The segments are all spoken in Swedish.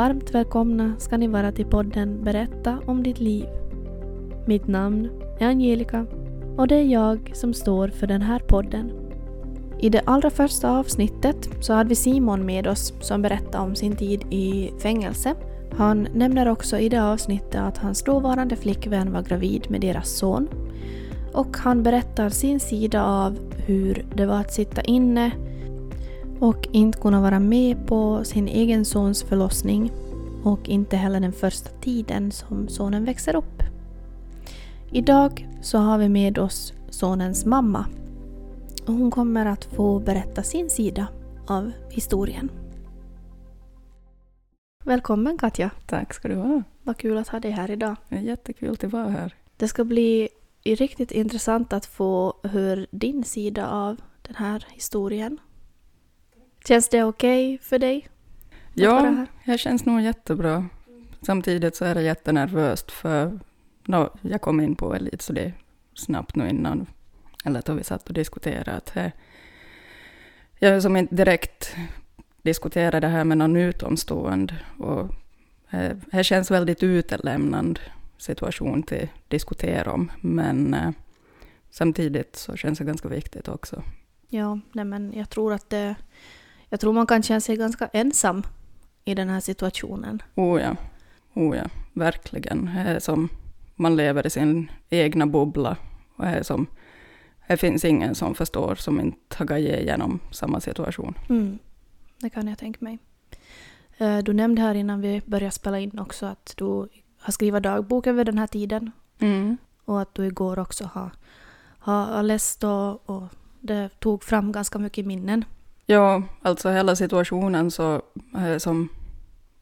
varmt välkomna ska ni vara till podden Berätta om ditt liv. Mitt namn är Angelica och det är jag som står för den här podden. I det allra första avsnittet så hade vi Simon med oss som berättade om sin tid i fängelse. Han nämner också i det avsnittet att hans dåvarande flickvän var gravid med deras son. Och han berättar sin sida av hur det var att sitta inne och inte kunna vara med på sin egen sons förlossning och inte heller den första tiden som sonen växer upp. Idag så har vi med oss sonens mamma och hon kommer att få berätta sin sida av historien. Välkommen Katja! Tack ska du ha. Vad kul att ha dig här idag. Det är jättekul att vara här. Det ska bli riktigt intressant att få höra din sida av den här historien. Känns det okej okay för dig? Ja, det känns nog jättebra. Samtidigt så är det jättenervöst för no, jag kom in på Elit så det är snabbt nu innan, eller då vi satt och diskuterade att det, jag som inte direkt diskuterade det här med någon utomstående och det, det känns väldigt utelämnande situation till diskutera om, men eh, samtidigt så känns det ganska viktigt också. Ja, nej men jag tror att det jag tror man kan känna sig ganska ensam i den här situationen. Oh ja, oh ja verkligen. Det är som man lever i sin egna bubbla. Och det, är som, det finns ingen som förstår som inte har gått igenom samma situation. Mm, det kan jag tänka mig. Eh, du nämnde här innan vi började spela in också att du har skrivit dagbok över den här tiden. Mm. Och att du igår också har, har läst och, och det tog fram ganska mycket minnen Ja, alltså hela situationen så eh, som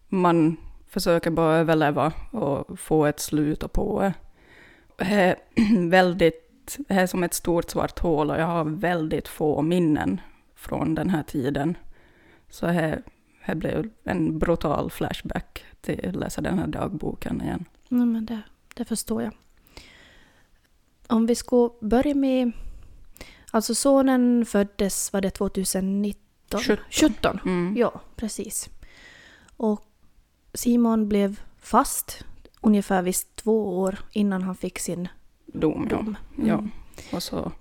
man försöker bara överleva och få ett slut på. Det eh, är väldigt, det är som ett stort svart hål och jag har väldigt få minnen från den här tiden. Så det, här blev en brutal flashback till att läsa den här dagboken igen. Nej, men det, det förstår jag. Om vi ska börja med Alltså sonen föddes, var det 2019? 17. 17. Mm. Ja, precis. Och Simon blev fast ungefär vid två år innan han fick sin dom. dom. Ja. Mm. ja. Och så,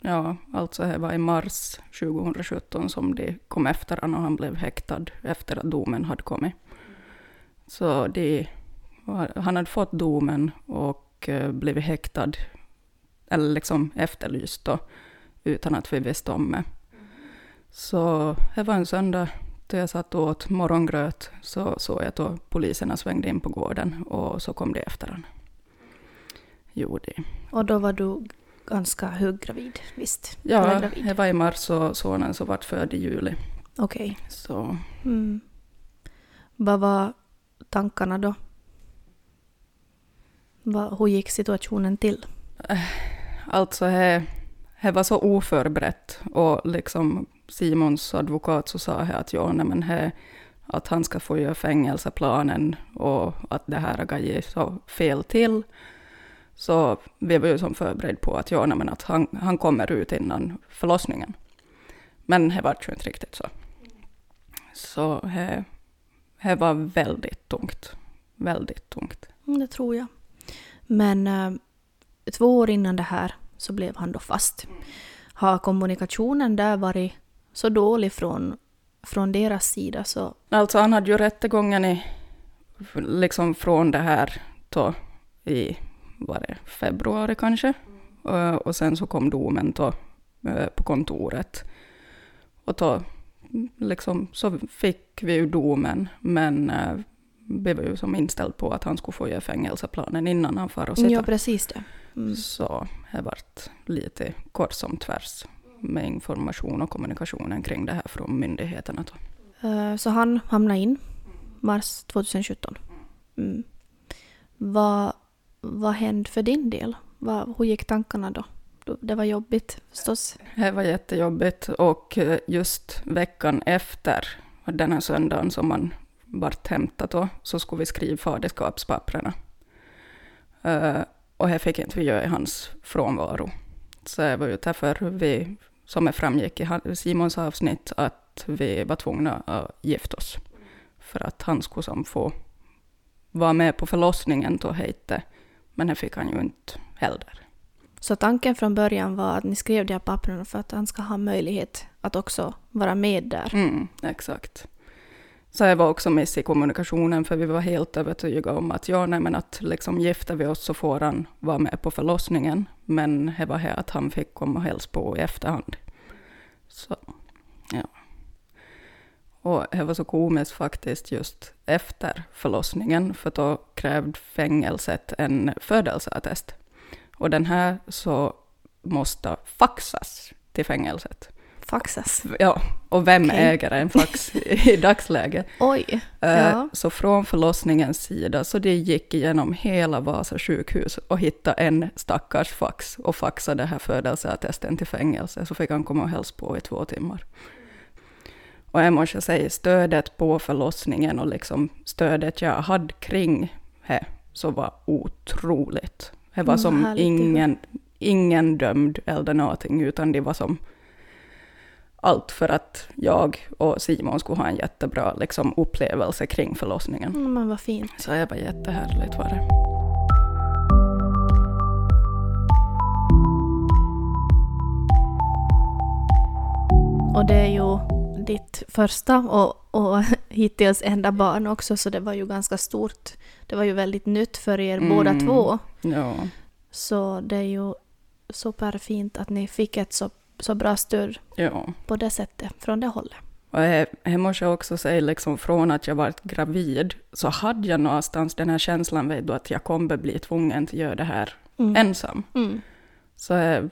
ja, alltså det var i mars 2017 som de kom efter honom och han blev häktad efter att domen hade kommit. Så de, han hade fått domen och eh, blivit häktad eller liksom efterlyst då, utan att vi visste om det. Så det var en söndag då jag satt och åt morgongröt, så såg jag att poliserna svängde in på gården och så kom det efter honom. Jo, det. Och då var du ganska höggravid, visst? Ja, det var i mars och sonen så vart född i juli. Okej. Okay. Så. Mm. Vad var tankarna då? hur gick situationen till? Alltså, det, var så oförberett. Och liksom Simons advokat så sa att, ja, nej, men he, att han ska få göra fängelseplanen och att det här har gått så fel till. Så vi var ju som förberedda på att, ja, nej, men att han, han kommer ut innan förlossningen. Men det var ju inte riktigt så. Så det, det var väldigt tungt. Väldigt tungt. Mm, det tror jag. Men eh, två år innan det här så blev han då fast. Har kommunikationen där varit så dålig från, från deras sida så... Alltså han hade ju rättegången i, liksom från det här då i, var det februari kanske? Mm. Och sen så kom domen då eh, på kontoret. Och då liksom så fick vi ju domen, men eh, vi var ju som inställd på att han skulle få göra fängelseplanen innan han far och sitta. Ja, precis det. Mm. Så det vart lite kort som tvärs med information och kommunikationen kring det här från myndigheterna. Uh, så han hamnade in mars 2017. Mm. Vad, vad hände för din del? Vad, hur gick tankarna då? Det var jobbigt förstås. Det var jättejobbigt och eh, just veckan efter den här söndagen som man vart hämtat då, så skulle vi skriva faderskapspapperna. Uh, och här fick inte vi göra i hans frånvaro. Så det var ju därför vi, som det framgick i Simons avsnitt, att vi var tvungna att gifta oss. för att han skulle som få vara med på förlossningen då hette. Men det fick han ju inte heller. Så tanken från början var att ni skrev de här papperna för att han ska ha möjlighet att också vara med där. Mm, exakt. Så jag var också miss i kommunikationen, för vi var helt övertygade om att ja, nej, men att liksom gifter vi oss så får han vara med på förlossningen. Men det var här att han fick komma och hälsa på i efterhand. Så, ja. Och det var så komiskt faktiskt just efter förlossningen, för då krävde fängelset en födelseattest. Och den här så måste faxas till fängelset. Faxas? Ja, och vem okay. äger en fax i dagsläget? Oj. Uh, ja. Så från förlossningens sida, så det gick igenom hela Vasa sjukhus och hittade en stackars fax och faxade det här födelseattesten till fängelse, så fick han komma och hälsa på i två timmar. Och jag måste säga, stödet på förlossningen och liksom stödet jag hade kring det, så var otroligt. Det var som ingen, ingen dömd eller någonting, utan det var som allt för att jag och Simon skulle ha en jättebra liksom, upplevelse kring förlossningen. Mm, men vad fint. Så det var jättehärligt var det. Och det är ju ditt första och, och hittills enda barn också, så det var ju ganska stort. Det var ju väldigt nytt för er mm. båda två. Ja. Så det är ju superfint att ni fick ett så, så bra stöd ja. på det sättet, från det hållet. Och jag, jag måste också säga, liksom, från att jag var gravid, så hade jag någonstans den här känslan vid att jag kommer bli tvungen att göra det här mm. ensam. Mm. Så jag,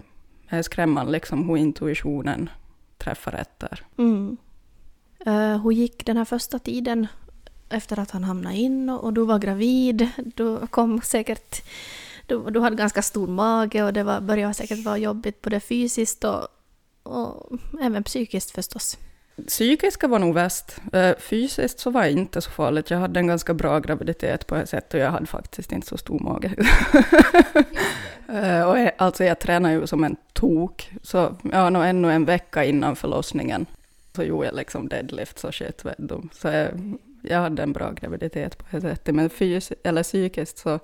jag är skrämmande liksom, hur intuitionen träffar rätt där. Mm. Uh, hur gick den här första tiden efter att han hamnade in och, och du var gravid? Du kom säkert du, du hade ganska stor mage och det var, började säkert vara jobbigt både fysiskt och, och även psykiskt förstås. Psykiska var nog värst. Eh, fysiskt så var det inte så farligt. Jag hade en ganska bra graviditet på ett sätt och jag hade faktiskt inte så stor mage. Eh, och jag, alltså jag tränade ju som en tok. Så ja, nog ännu en vecka innan förlossningen så gjorde jag liksom deadlifts och shit. Så jag, jag hade en bra graviditet på ett sätt. Men fys eller psykiskt så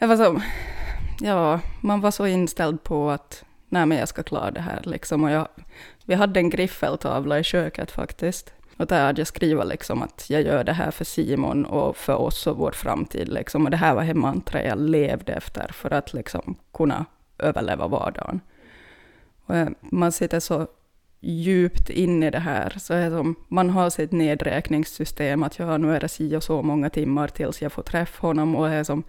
jag var så, ja, man var så inställd på att nej men jag ska klara det här liksom. Och jag, vi hade en griffeltavla i köket faktiskt. Och där hade jag skrivit liksom att jag gör det här för Simon och för oss och vår framtid. Liksom. Och det här var det mantra jag levde efter för att liksom kunna överleva vardagen. Och eh, man sitter så djupt in i det här. Så är som, man har sitt nedräkningssystem, att ja, nu är det si och så många timmar tills jag får träffa honom. Och är som,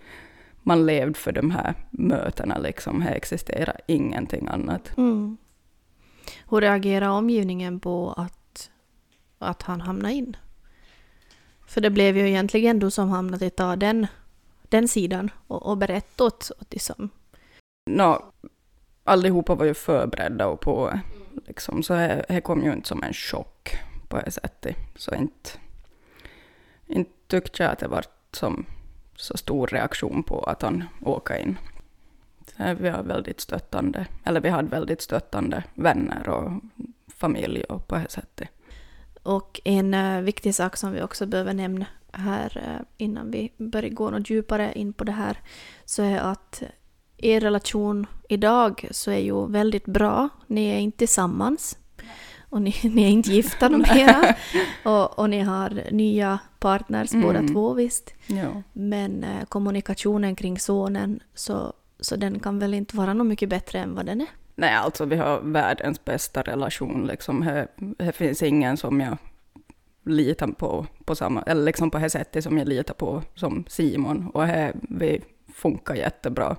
man levde för de här mötena, liksom. Här existerar ingenting annat. Mm. Hur reagerar omgivningen på att, att han hamnade in? För det blev ju egentligen du som hamnade att ta den, den sidan och, och berätta åt, åt liksom. No, allihopa var ju förberedda och på liksom, så det kom ju inte som en chock på det sättet. Så inte, inte tyckte jag att det var som så stor reaktion på att han åker in. Vi har väldigt stöttande, eller vi hade väldigt stöttande vänner och familj och på det sättet. Och en eh, viktig sak som vi också behöver nämna här eh, innan vi börjar gå något djupare in på det här så är att er relation idag så är ju väldigt bra. Ni är inte tillsammans och ni, ni är inte gifta mera. och, och ni har nya partners mm. båda två visst. Ja. Men eh, kommunikationen kring sonen så, så den kan väl inte vara något mycket bättre än vad den är. Nej, alltså vi har världens bästa relation. Liksom. Här, här finns ingen som jag litar på, på samma, eller liksom på det sättet som jag litar på som Simon. Och här, vi funkar jättebra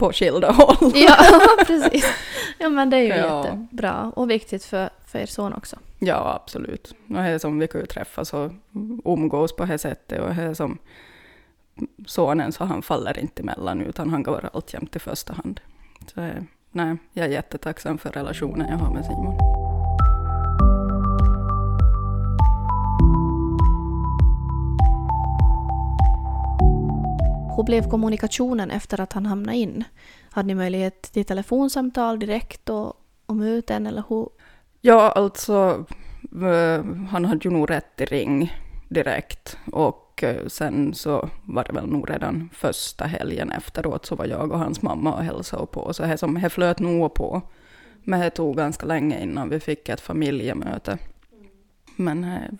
på skilda håll. Ja, precis. Ja, men det är ju ja. jättebra och viktigt för, för er son också. Ja, absolut. Och det är som vi kan ju träffas och umgås på det sättet och det är som sonen så han faller inte emellan utan han går alltjämt i första hand. Så nej, jag är jättetacksam för relationen jag har med Simon. Hur blev kommunikationen efter att han hamnade in? Hade ni möjlighet till telefonsamtal direkt och, och möten eller hur? Ja, alltså eh, han hade ju nog rätt i ring direkt. Och eh, sen så var det väl nog redan första helgen efteråt så var jag och hans mamma och hälsade på. Så det, som, det flöt nog på. Men det tog ganska länge innan vi fick ett familjemöte. Men här,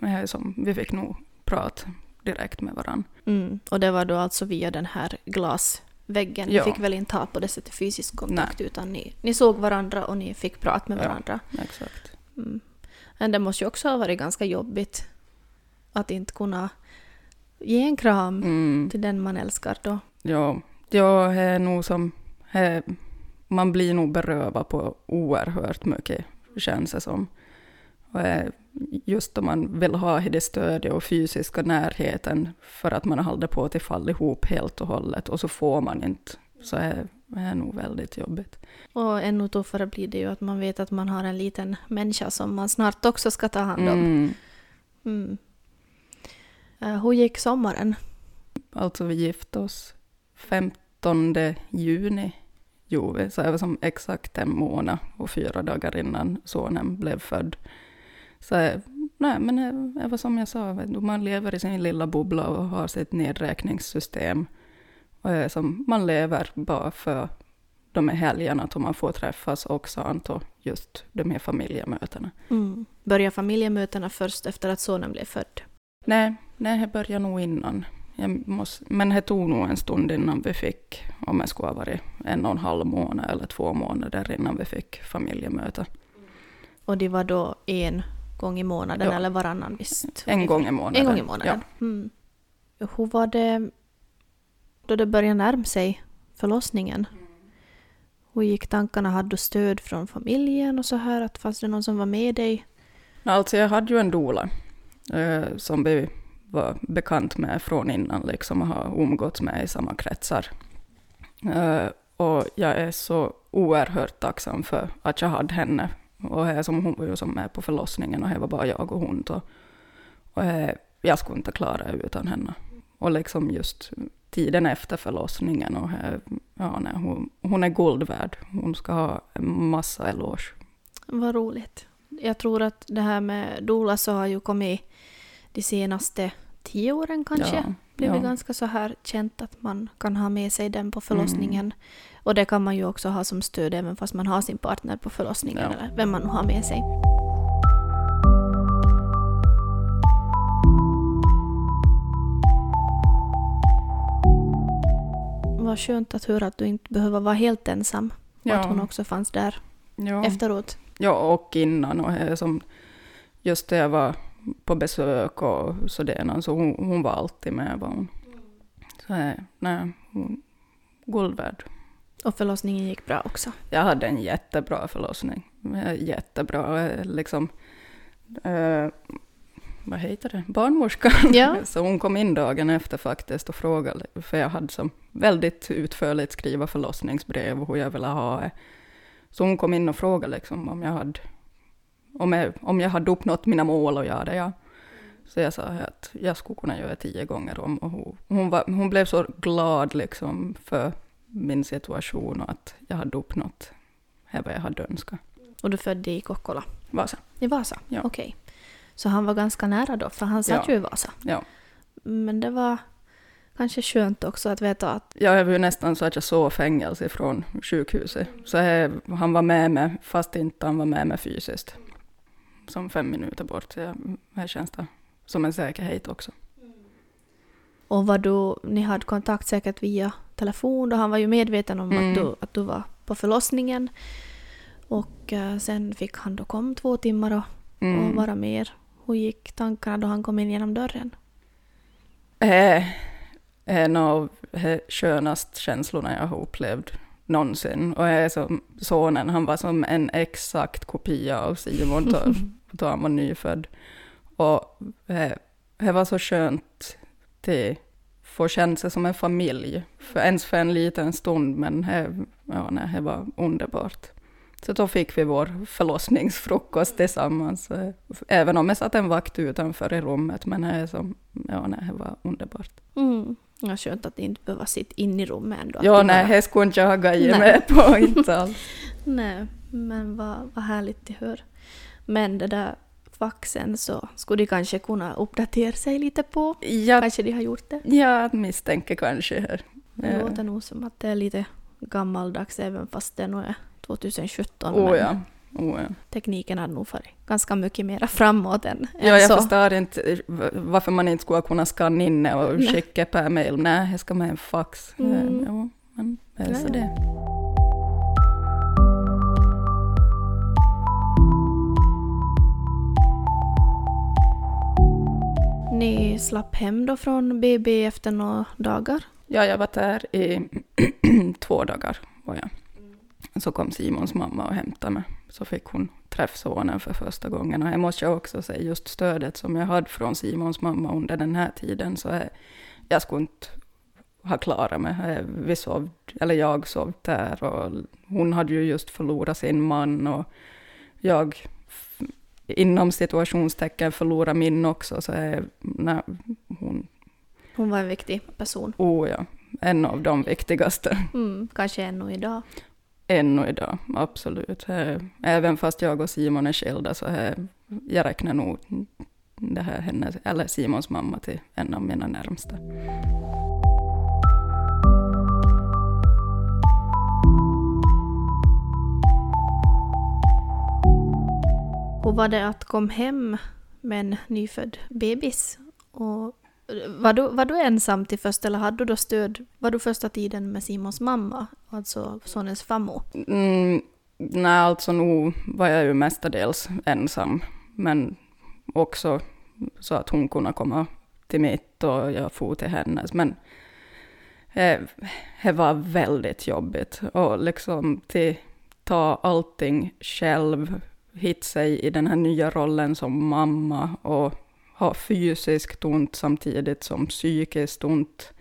här som, vi fick nog prata direkt med varandra. Mm. Och det var då alltså via den här glasväggen? Ni Ja. fick väl inte ha på det sättet fysisk kontakt Nej. utan ni, ni såg varandra och ni fick prata med Ja. varandra? Exakt. Mm. Men det måste ju också ha varit ganska jobbigt att inte kunna ge en kram Mm. till den man älskar då. Ja, ja det är nog som... det- man blir nog berövad på oerhört mycket, känns det som. Eh, just om man vill ha det stödet och fysiska närheten för att man håller på att falla ihop helt och hållet och så får man inte. Så är det är nog väldigt jobbigt. Och ännu tuffare blir det ju att man vet att man har en liten människa som man snart också ska ta hand om. Mm. Mm. Eh, hur gick sommaren? Alltså vi gifte oss 15 juni gjorde vi, så det var som exakt en månad och fyra dagar innan sonen blev född. Så nej, men det, det var som jag sa, man lever i sin lilla bubbla och har sitt nedräkningssystem. Och det som, man lever bara för de här helgerna då man får träffas och och just de här familjemötena. Mm. Började familjemötena först efter att sonen blev född? Nej, nej, det började nog innan. Måste, men det tog nog en stund innan vi fick, om jag skulle ha varit en och en halv månad eller två månader innan vi fick familjemöte. Och det var då en gång i månaden Ja. eller varannan visst? En gång i månaden. En gång i månaden. Mm. Hur var det då det började närma sig förlossningen? Hur gick tankarna? Hade du stöd från familjen och så här? Att fanns det någon som var med dig? Ja. Alltså jag hade ju en doula eh, som vi var bekant med från innan, liksom och har umgåtts med i samma kretsar. Eh, och jag är så oerhört tacksam för att jag hade henne. Och det är som hon var ju som med på förlossningen och det var bara jag och hon. Då. Och jag skulle inte klara det utan henne. Och liksom just tiden efter förlossningen. Och det, ja, nej, hon, hon är guld värd. Hon ska ha en massa eloge. Vad roligt. Jag tror att det här med doula så har ju kommit de senaste tio åren kanske. Ja, blivit ja. ganska så här känt att man kan ha med sig den på förlossningen. Och det kan man ju också ha som stöd även fast man har sin partner på förlossningen Ja. eller vem man nu har med sig. Vad skönt att höra att du inte behöver vara helt ensam och att hon också fanns där efteråt. Ja, och innan. Och det som just det jag var på besök och sådär, så hon, hon var alltid med. Var hon. Så nej, hon, guld värd. Och förlossningen gick bra också. Jag hade en jättebra förlossning. Eh, Jättebra. eh, Liksom, eh, vad heter det? Barnmorskan. Ja. Så hon kom in dagen efter faktiskt och frågade, för jag hade som väldigt utförligt skriva förlossningsbrev och hur jag ville ha det. Så hon kom in och frågade liksom om jag hade, om jag, om jag hade uppnått mina mål och ja, det ja. Så jag sa att jag skulle kunna göra tio gånger om och hon, hon, var, hon blev så glad liksom för min situation och att jag hade uppnått det vad jag hade önskat. Och du födde i Kokkola. Vasa. I Vasa? Ja. Okej. Så han var ganska nära då, för han satt Ja. ju i Vasa. Ja. Men det var kanske skönt också att veta att Jag var ju nästan så att jag såg fängelse från sjukhuset. Så jag, han var med mig, fast inte han var med mig fysiskt. Som fem minuter bort. Så här känns det som en säkerhet också. Och var du, ni hade kontakt säkert via telefon då han var ju medveten om Mm. att, du, att du var på förlossningen. Och eh, sen fick han då komma två timmar och, och Mm. vara med er. Hur gick tankarna då han kom in genom dörren? är en av de skönaste känslorna jag har upplevt någonsin. Och jag är som sonen, han var som en exakt kopia av Simon då han var nyfödd. Och det, det var så skönt att få känna sig som en familj, för ens för en liten stund, men det, ja, nej, det var underbart. Så då fick vi vår förlossningsfrukost tillsammans, eh, även om jag satt en vakt utanför i rummet, men det, är som, ja, nej, det var underbart. Mm. Ja, skönt att ni inte behöver sitta in i rummet ändå. Ja, nej, bara- det skulle inte jag ha Nej. med på, inte alls. Nej, men vad, vad härligt att höra. Men det där faxen så skulle de kanske kunna uppdatera sig lite på. Jag, Kanske de har gjort det. jag misstänker kanske här. Det Eh, låter nog som att det är lite gammaldags även fast det nog är 2017. Oh ja. Oh, ja. tekniken hade nog farit ganska mycket mera framåt än, Ja, än jag så. förstår inte varför man inte skulle kunna skanna in och skicka per mail. Nej, jag ska med en fax. Mm. Jo, men är Ja, så ja. det. Ni slapp hem då från BB efter några dagar. Ja, jag var där i två dagar. Var jag. Så kom Simons mamma och hämtade mig. Så fick hon träffa sonen för första gången. Och jag måste jag också säga, just stödet som jag hade från Simons mamma under den här tiden, så är, jag skulle inte ha klarat mig. Eh, vi sov, eller jag sov där och hon hade ju just förlorat sin man och jag inom situationstecken förlorade min också. Så är, nej, hon, Hon var en viktig person. oh ja, en av de viktigaste. Mm, kanske ännu idag. Ännu idag, absolut. Eh, Även fast jag och Simon är skilda så är, jag räknar nog det här hennes, eller Simons mamma till en av mina närmsta. Hur var det att komma hem med en nyfödd bebis? Och var, du, var du ensam till först eller hade du då stöd? Var du första tiden med Simons mamma, alltså sonens fammo? Mm, nej, alltså nu var jag ju mestadels ensam, men också så att hon kunde komma till mitt och jag for till hennes. Men eh, det var väldigt jobbigt och liksom till ta allting själv, hitta sig i den här nya rollen som mamma och ha fysiskt ont samtidigt som psykiskt ont.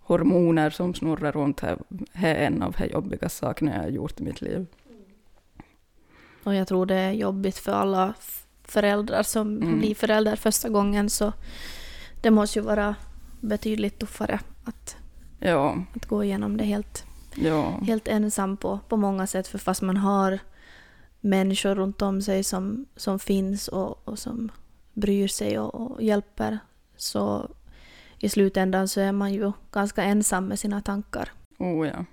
Hormoner som snurrar runt, det är en av de jobbigaste sakerna jag har gjort i mitt liv. Och jag tror det är jobbigt för alla föräldrar som Mm. blir föräldrar första gången så det måste ju vara betydligt tuffare att, Ja, att gå igenom det helt, ja, helt ensam på, på många sätt. För fast man har människor runt om sig som, som finns och, och som bryr sig och, och hjälper så i slutändan så är man ju ganska ensam med sina tankar. oh ja.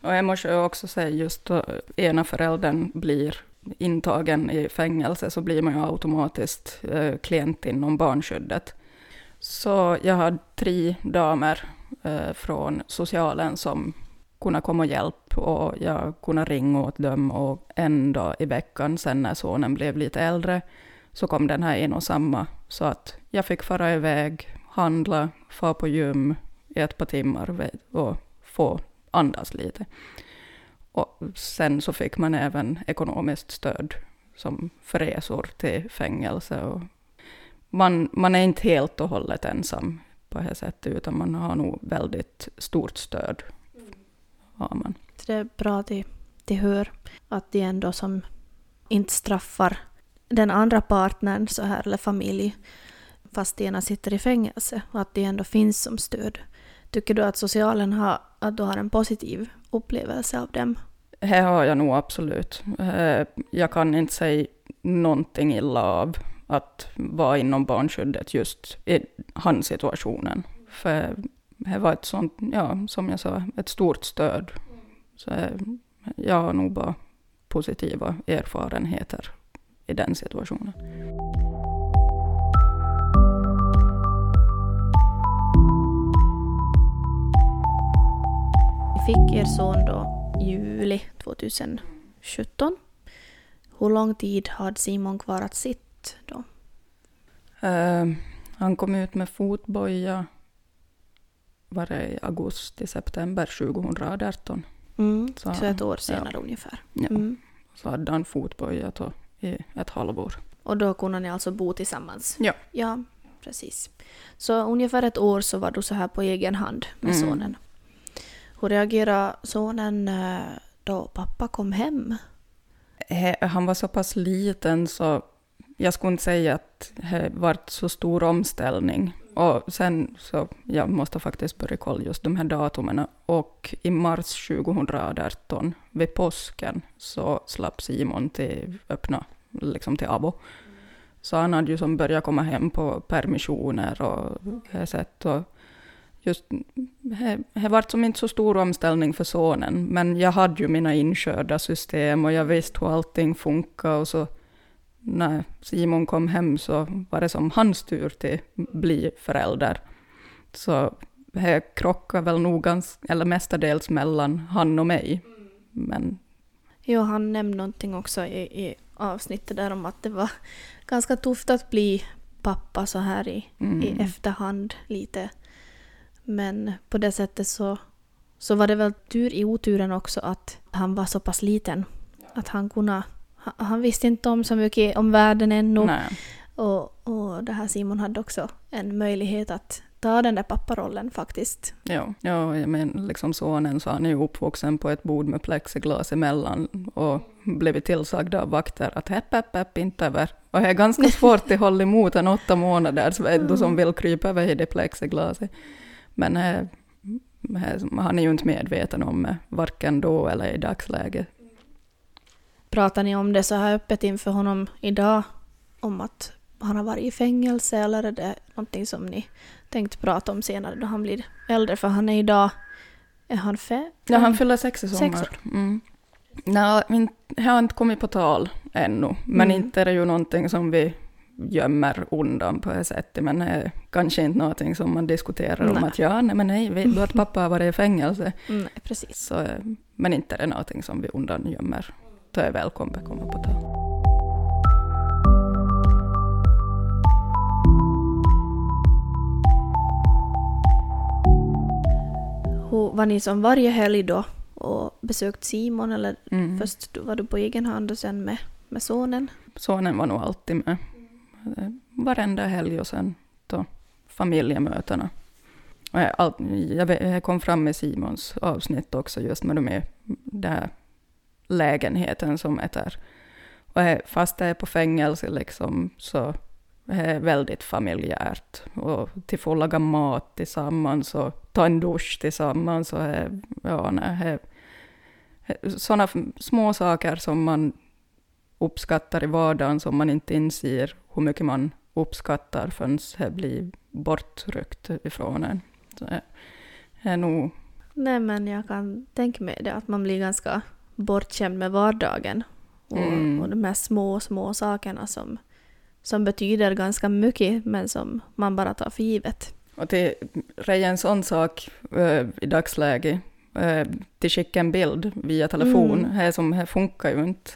Och jag måste också säga just då ena föräldern blir intagen i fängelse så blir man ju automatiskt eh, klient inom barnskyddet. Så jag har tre damer eh, från socialen som kunna komma och hjälpa och jag kunde ringa åt dem och en dag i veckan sen när sonen blev lite äldre så kom den här en och samma så att jag fick fara iväg, handla, fara på gym i ett par timmar och få andas lite. Och sen så fick man även ekonomiskt stöd som för resor till fängelse. Och man, man är inte helt och hållet ensam på det här sättet, utan man har nog väldigt stort stöd. Har man. Det är bra att de, de hör att de ändå som inte straffar den andra partnern så här, eller familj, fast de ena sitter i fängelse och att de ändå finns som stöd. Tycker du att socialen har, att du har en positiv upplevelse av dem? Här har jag nog absolut. Eh, Jag kan inte säga någonting illa av att vara inom barnskyddet just i hans situationen. För det var ett sånt, ja, som jag sa, ett stort stöd. Så eh, jag har nog bara positiva erfarenheter i den situationen. Ni fick er son då juli 2017. Hur lång tid hade Simon kvar att sitta då? Eh, Han kom ut med fotboja var det i augusti, september 2018. Mm, Så- så ett år senare ungefär. Ja. Mm. Så hade han fotboja i ett halvår. Och då kunde ni alltså bo tillsammans? Ja. Ja, precis. Så ungefär ett år så var du så här på egen hand med Mm. sonen. Hur reagerade sonen eh, då pappa kom hem? He- Han var så pass liten så jag skulle inte säga att det varit så stor omställning. Och sen så, jag måste faktiskt börja kolla just de här datumen. Och i mars 2018, vid påsken, så slapp Simon till öppna liksom till Abo. Så han hade ju som börjat komma hem på permissioner och det sätt. Och just, det var som inte så stor omställning för sonen, men jag hade ju mina inkörda system och jag visste hur allting funkar och så när Simon kom hem så var det som hans tur till bli förälder. Så det krockade väl nog ganska, eller mestadels mellan han och mig. Men... Jo, han nämnde någonting också i, i avsnittet där om att det var ganska tufft att bli pappa så här i, mm. i efterhand lite. Men på det sättet så, så var det väl tur i oturen också att han var så pass liten. Att han kunde... Han visste inte om så mycket om världen ännu. Och, och det här Simon hade också en möjlighet att ta den där papparollen faktiskt. Ja, ja men liksom sonen så han är ju uppvuxen på ett bord med plexiglas emellan och blivit tillsagda av vakter att hepp, hepp, hepp, inte över. Och det är ganska svårt att hålla emot en åtta månader så som vill krypa över i det plexiglaset. Men äh, han är ju inte medveten om det, varken då eller i dagsläget. Pratar ni om det så här öppet inför honom idag? Om att han har varit i fängelse eller är det någonting som ni tänkt prata om senare då han blir äldre? För han är idag, är han fem? Ja, han fyller sex i sommar. Sex mm. Nej, det har inte kommit på tal ännu, men mm. inte är det ju någonting som vi gömmer undan på det sättet, men är kanske inte någonting som man diskuterar nej. om att ja, nej men nej, vet du att pappa har varit i fängelse? Nej, precis. Så, men inte är det någonting som vi undan gömmer. Då är välkommen att komma på tal. Hur, var ni som varje helg då och besökt Simon eller mm. först var du på egen hand och sen med, med sonen? Sonen var nog alltid med. Varenda helg och sen då familjemötena. Och jag, jag kom fram med Simons avsnitt också just med de där lägenheten som är där. Och eh, fast det är på fängelse liksom så är väldigt familjärt. Och till få laga mat tillsammans och ta en dusch tillsammans. Och är, ja, nej, sådana små saker som man uppskattar i vardagen som man inte inser hur mycket man uppskattar förrän det blir bortryckt ifrån en. Så det är nog... Nej men jag kan tänka mig det, att man blir ganska bortskämd med vardagen. Och, mm. och de här små, små sakerna som, som betyder ganska mycket men som man bara tar för givet. Och till en sån sak äh, i dagsläget, äh, till skicka en bild via telefon, mm. här som här funkar ju inte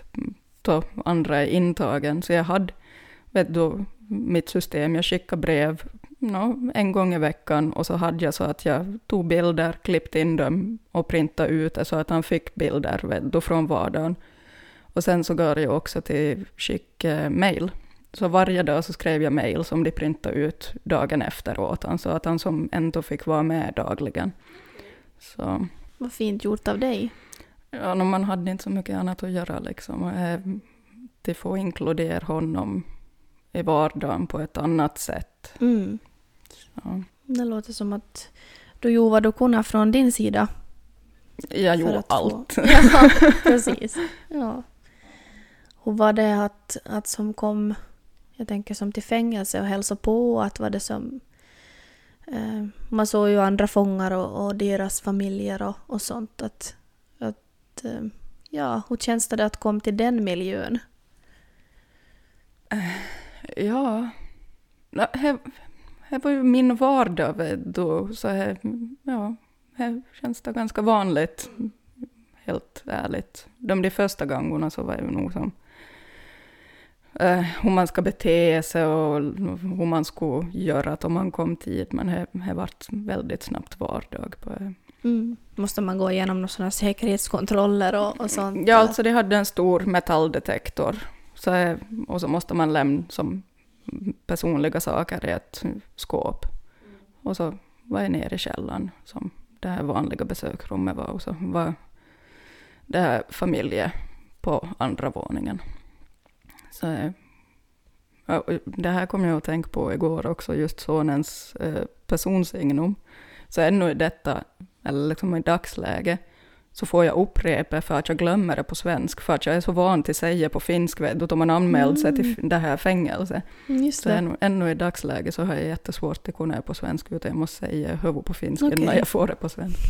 då andra är intagen. Så jag hade vet du, mitt system, jag skickade brev no, en gång i veckan och så hade jag så att jag tog bilder, klippte in dem och printade ut det så att han fick bilder vet du, från vardagen. Och sen så gav jag också till skick eh, mail. Så varje dag så skrev jag mail som de printade ut dagen efteråt, så att han som ändå fick vara med dagligen. Så. Vad fint gjort av dig. Ja, man hade inte så mycket annat att göra liksom. Eh, det får inkludera honom i vardagen på ett annat sätt. Mm. Det låter som att du gjorde vad du kunde från din sida. Jag gjorde allt. Få... Ja, precis. Ja. Hur var det att, att som kom, jag tänker som till fängelse och hälsa på, att var det som eh, man såg ju andra fångar och, och deras familjer och, och sånt. Att, att, eh, ja, hur känns det att komma till den miljön? Eh, ja, det var ju min vardag då, så här, ja, här känns det ganska vanligt, helt ärligt. De, de första gångerna så var det nog som eh, hur man ska bete sig och hur man skulle göra om man kom tid, men det, vart väldigt snabbt vardag på det. Mm. Måste man gå igenom några sådana säkerhetskontroller och, och sånt? Ja, alltså de hade en stor metalldetektor. Så, och så måste man lämna som personliga saker i ett skåp. Och så var jag nere i källaren, som det här vanliga besöksrummet var, och så var det här familje på andra våningen. Så, det här kom jag att tänka på igår också, just sonens eh, personsignum. Så ännu i detta, eller liksom i dagsläget, så får jag upprepa för att jag glömmer det på svensk, för att jag är så van till att säga på finsk, vet du, då man anmält sig till det här fängelset. Mm, Just Så det. ännu, ännu i dagsläget så har jag jättesvårt att kunna det på svenska, utan jag måste säga huvud på finska Okej. när jag får det på svenska.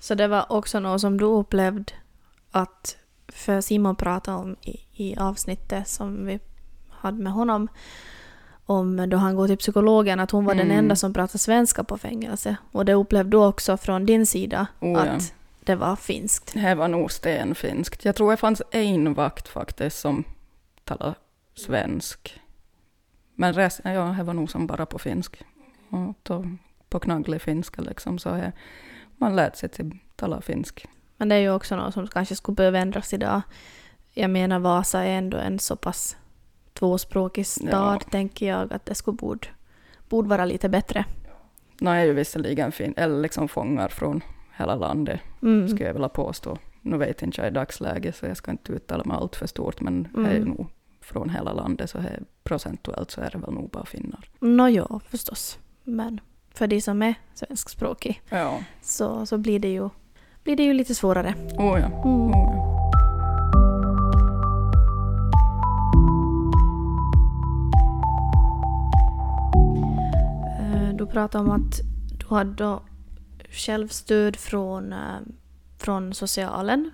Så det var också något som du upplevde att, för Simon pratade om i, i avsnittet som vi hade med honom, om då han går till psykologen, att hon var den Mm. enda som pratade svenska på fängelse. Och det upplevde du också från din sida, Oh, ja. Det var finskt. Det var nog stenfinskt. Jag tror det fanns en vakt faktiskt som talade svensk. Men resten, ja, det var nog som bara på finsk. Och då, på knagglig finska liksom, så är, man lät sig till tala finsk. Men det är ju också något som kanske skulle behöva ändras idag. Jag menar Vasa är ändå en så pass tvåspråkig stad, Ja. tänker jag, att det skulle borde, borde vara lite bättre. Nu är ju visserligen fin, eller liksom fångar från hela landet, Mm. skulle jag vilja påstå. Nu vet inte jag i dagsläget, så jag ska inte uttala mig allt för stort, men det är Mm. nog från hela landet, så här, procentuellt så är det väl nog bara finnar. Nå ja, förstås. Men för de som är svenskspråkiga Ja, så, så blir, det ju, blir det ju lite svårare. oh ja. Mm. Oh ja. Eh, Du pratade om att du hade då självstöd från, eh, från socialen.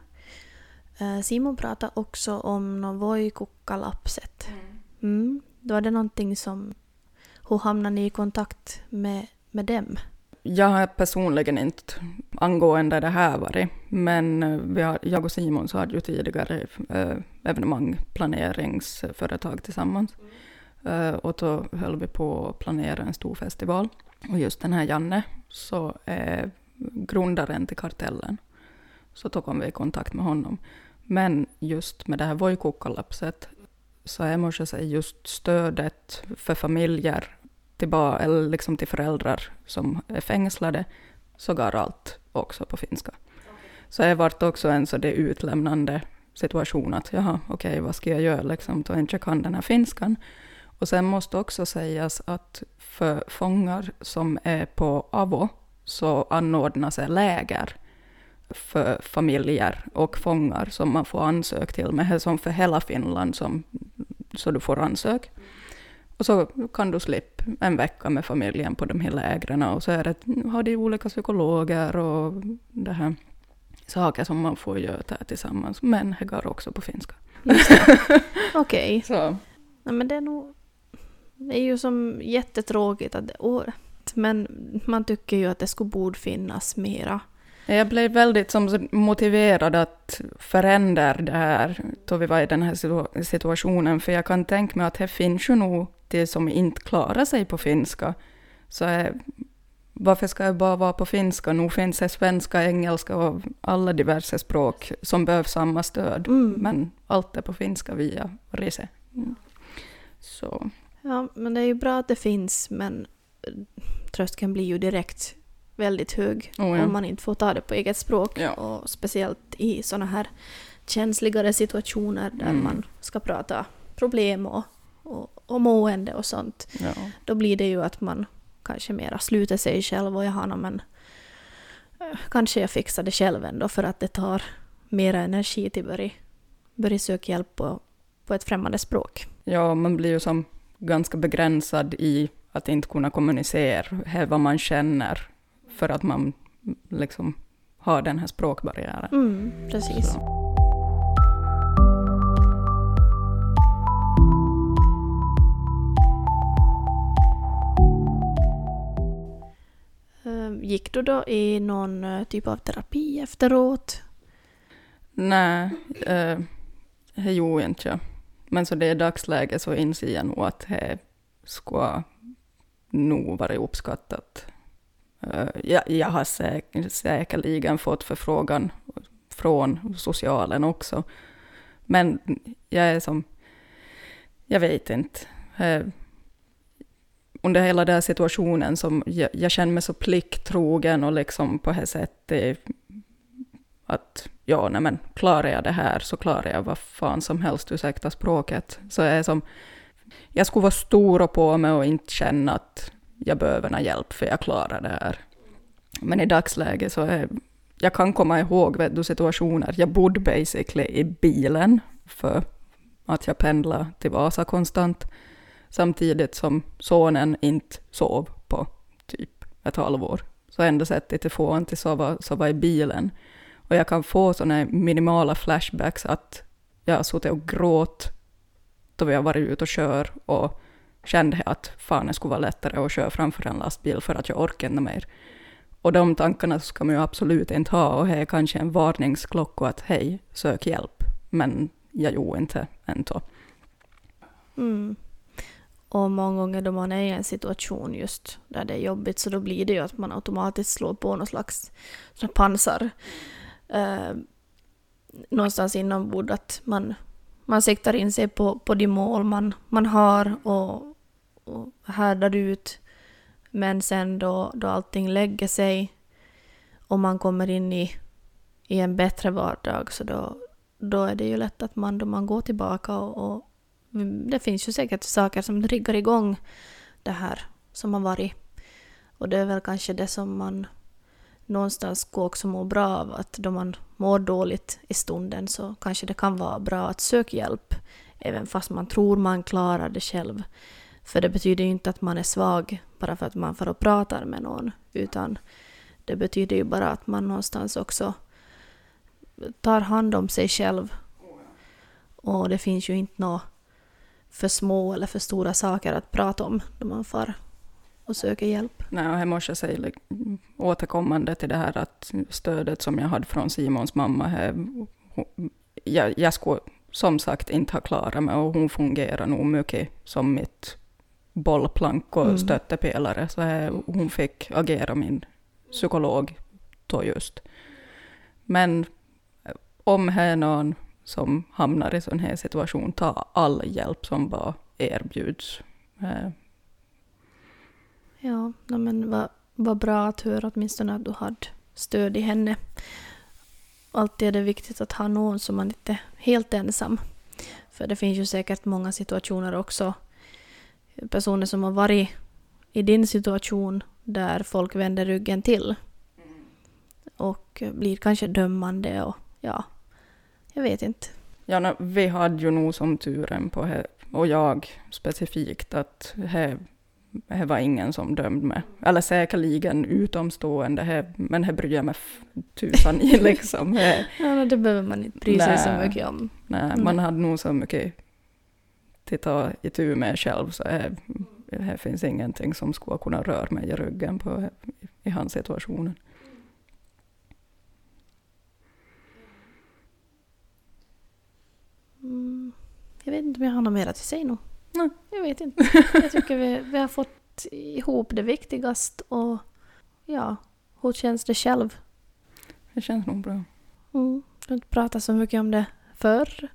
Eh, Simon pratade också om någon Voikukkalappset. Mm. Var det någonting som... Hur hamnade ni i kontakt med, med dem? Jag har personligen inte angående det här varit, men eh, har, jag och Simon så hade ju tidigare eh, evenemangplaneringsföretag tillsammans. Eh, och då höll vi på att planera en stor festival. Och just den här Janne så är grundaren till kartellen. Så då kom vi i kontakt med honom. Men just med det här Voikukkalapset, så är måste säga just stödet för familjer till, eller liksom till föräldrar som är fängslade så går allt också på finska. Så det vart också en så det utlämnande situation att jaha, okej, vad ska jag göra liksom, då jag inte kan den här finskan. Och sen måste också sägas att för fångar som är på AVO så anordnas det läger för familjer och fångar som man får ansöka till, men det är som för hela Finland som, så du får ansöka. Och så kan du slippa en vecka med familjen på de här lägren och så är det, har de olika psykologer och det här saker som man får göra där tillsammans, men det går också på finska. Okej. Så Nej, men det är nog... Det är ju som jättetråkigt att det året. Men man tycker ju att det skulle borde finnas mera. Jag blev väldigt som motiverad att förändra det här då vi var i den här situa- situationen, för jag kan tänka mig att det finns ju nog de som inte klarar sig på finska. Så är, varför ska jag bara vara på finska? Nu finns det svenska, engelska och alla diverse språk som behöver samma stöd, Mm. men allt är på finska via Rise. Mm. Så Ja, men det är ju bra att det finns, men eh, tröskeln blir ju direkt väldigt hög Oh, ja. om man inte får ta det på eget språk. Ja. Och speciellt i såna här känsligare situationer där Mm. man ska prata problem och, och, och mående och sånt. ja. Då blir det ju att man kanske mera sluter sig själv och någon, men eh, kanske jag fixar det själv ändå för att det tar mera energi till att börja, börja söka hjälp på, på ett främmande språk. Ja, man blir ju som ganska begränsad i att inte kunna kommunicera vad man känner för att man liksom har den här språkbarriären. Mm, precis. Så. Eh, Gick du då i någon eh, typ av terapi efteråt? Nej, eh, det gjorde inte jag. Men så det är dagsläget så inser jag nog att det ska nog vara uppskattat. Eh, jag, jag har säkerligen fått förfrågan från socialen också. Men jag är som, jag vet inte. Eh, under hela den här situationen som jag, jag känner mig så plikttrogen och liksom på det sättet att ja, nej men klarar jag det här så klarar jag vad fan som helst, ursäkta språket. Så jag är som, jag skulle vara stor och på mig och inte känna att jag behöver någon hjälp för jag klarar det här. Men i dagsläget så är jag kan komma ihåg vet du, situationer, jag bodde basically i bilen för att jag pendlade till Vasa konstant, samtidigt som sonen inte sov på typ ett halvår. Så enda sättet att få honom till sova, sova i bilen. Och jag kan få sådana minimala flashbacks att jag har suttit och gråt då vi har varit ute och kör och kände att fan det skulle vara lättare att köra framför en lastbil för att jag orkar inte mer. Och de tankarna ska man ju absolut inte ha och det är kanske en varningsklocka att hej, sök hjälp. Men jag gjorde inte ändå. Mm. Och många gånger då man är i en situation just där det är jobbigt så då blir det ju att man automatiskt slår på någon slags pansar. Eh, någonstans inombords att man, man siktar in sig på, på de mål man, man har och, och härdar ut. Men sen då, då allting lägger sig och man kommer in i, i en bättre vardag så då, då är det ju lätt att man då man går tillbaka och, och det finns ju säkert saker som triggar igång det här som har varit. Och det är väl kanske det som man någonstans ska också må bra av, att då man mår dåligt i stunden så kanske det kan vara bra att söka hjälp, även fast man tror man klarar det själv. För det betyder ju inte att man är svag bara för att man får och pratar med någon, utan det betyder ju bara att man någonstans också tar hand om sig själv. Och det finns ju inte några för små eller för stora saker att prata om då man får och söker hjälp. Nej, och måste jag säga återkommande till det här att stödet som jag hade från Simons mamma, här, jag, jag skulle som sagt inte ha klarat mig och hon fungerar nog mycket som mitt bollplank och mm. stöttepelare. Så här, hon fick agera min psykolog då just. Men om det är någon som hamnar i sån här situation, ta all hjälp som bara erbjuds. Ja, men vad, vad bra att höra åtminstone att du hade stöd i henne. Alltid är det viktigt att ha någon som man inte är helt ensam. För det finns ju säkert många situationer också, personer som har varit i din situation där folk vänder ryggen till och blir kanske dömande och ja, jag vet inte. Ja, vi hade ju nog som turen på det, och jag specifikt, att det var ingen som dömde mig. Eller säkerligen utomstående, he, men det bryr jag mig tusan i liksom. Ja, det behöver man inte bry sig så mycket om. Nej, mm. man hade nog så mycket att ta itu med själv, så det, det finns ingenting som skulle kunna röra mig i ryggen på, i hans situationen. Mm, jag vet inte om jag har något mer att säga nu. Nej. Jag vet inte. Jag tycker vi, vi har fått ihop det viktigaste och ja, hur känns det själv? Det känns nog bra. Mm, du har inte pratat så mycket om det förr.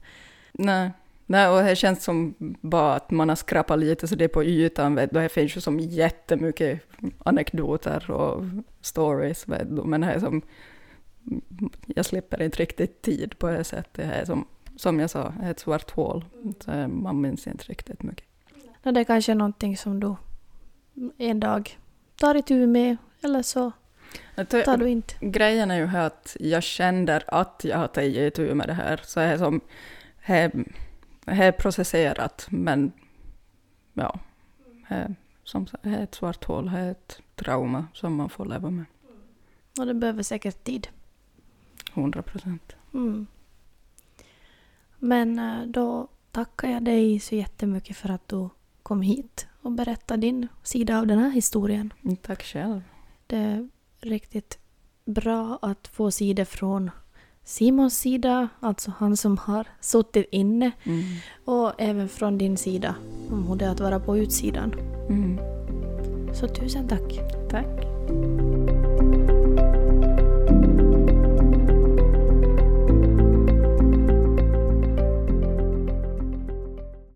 Nej. Nej, och det känns som bara att man har skrapat lite så det är på ytan, vet du. Det finns ju som jättemycket anekdoter och stories, vet du. Men det är som, jag slipper inte riktigt tid på det sättet. Det är som som jag sa, ett svart hål. Så man minns inte riktigt mycket. No, det är kanske är någonting som du en dag tar itu med, eller så tar du inte. Grejen är ju här att jag kände att jag har tagit itu med det här. Så det är som, det är processerat, men ja, som det är ett svart hål, det är ett trauma som man får leva med. Och det behöver säkert tid. 100 procent. Mm. Men eh, då tackar jag dig så jättemycket för att du kom hit och berättade din sida av den här historien. Mm, tack själv. Det är riktigt bra att få sidor från Simons sida, alltså han som har suttit inne, mm. och även från din sida, om hur det är att vara på utsidan. Mm. Så tusen tack. Tack.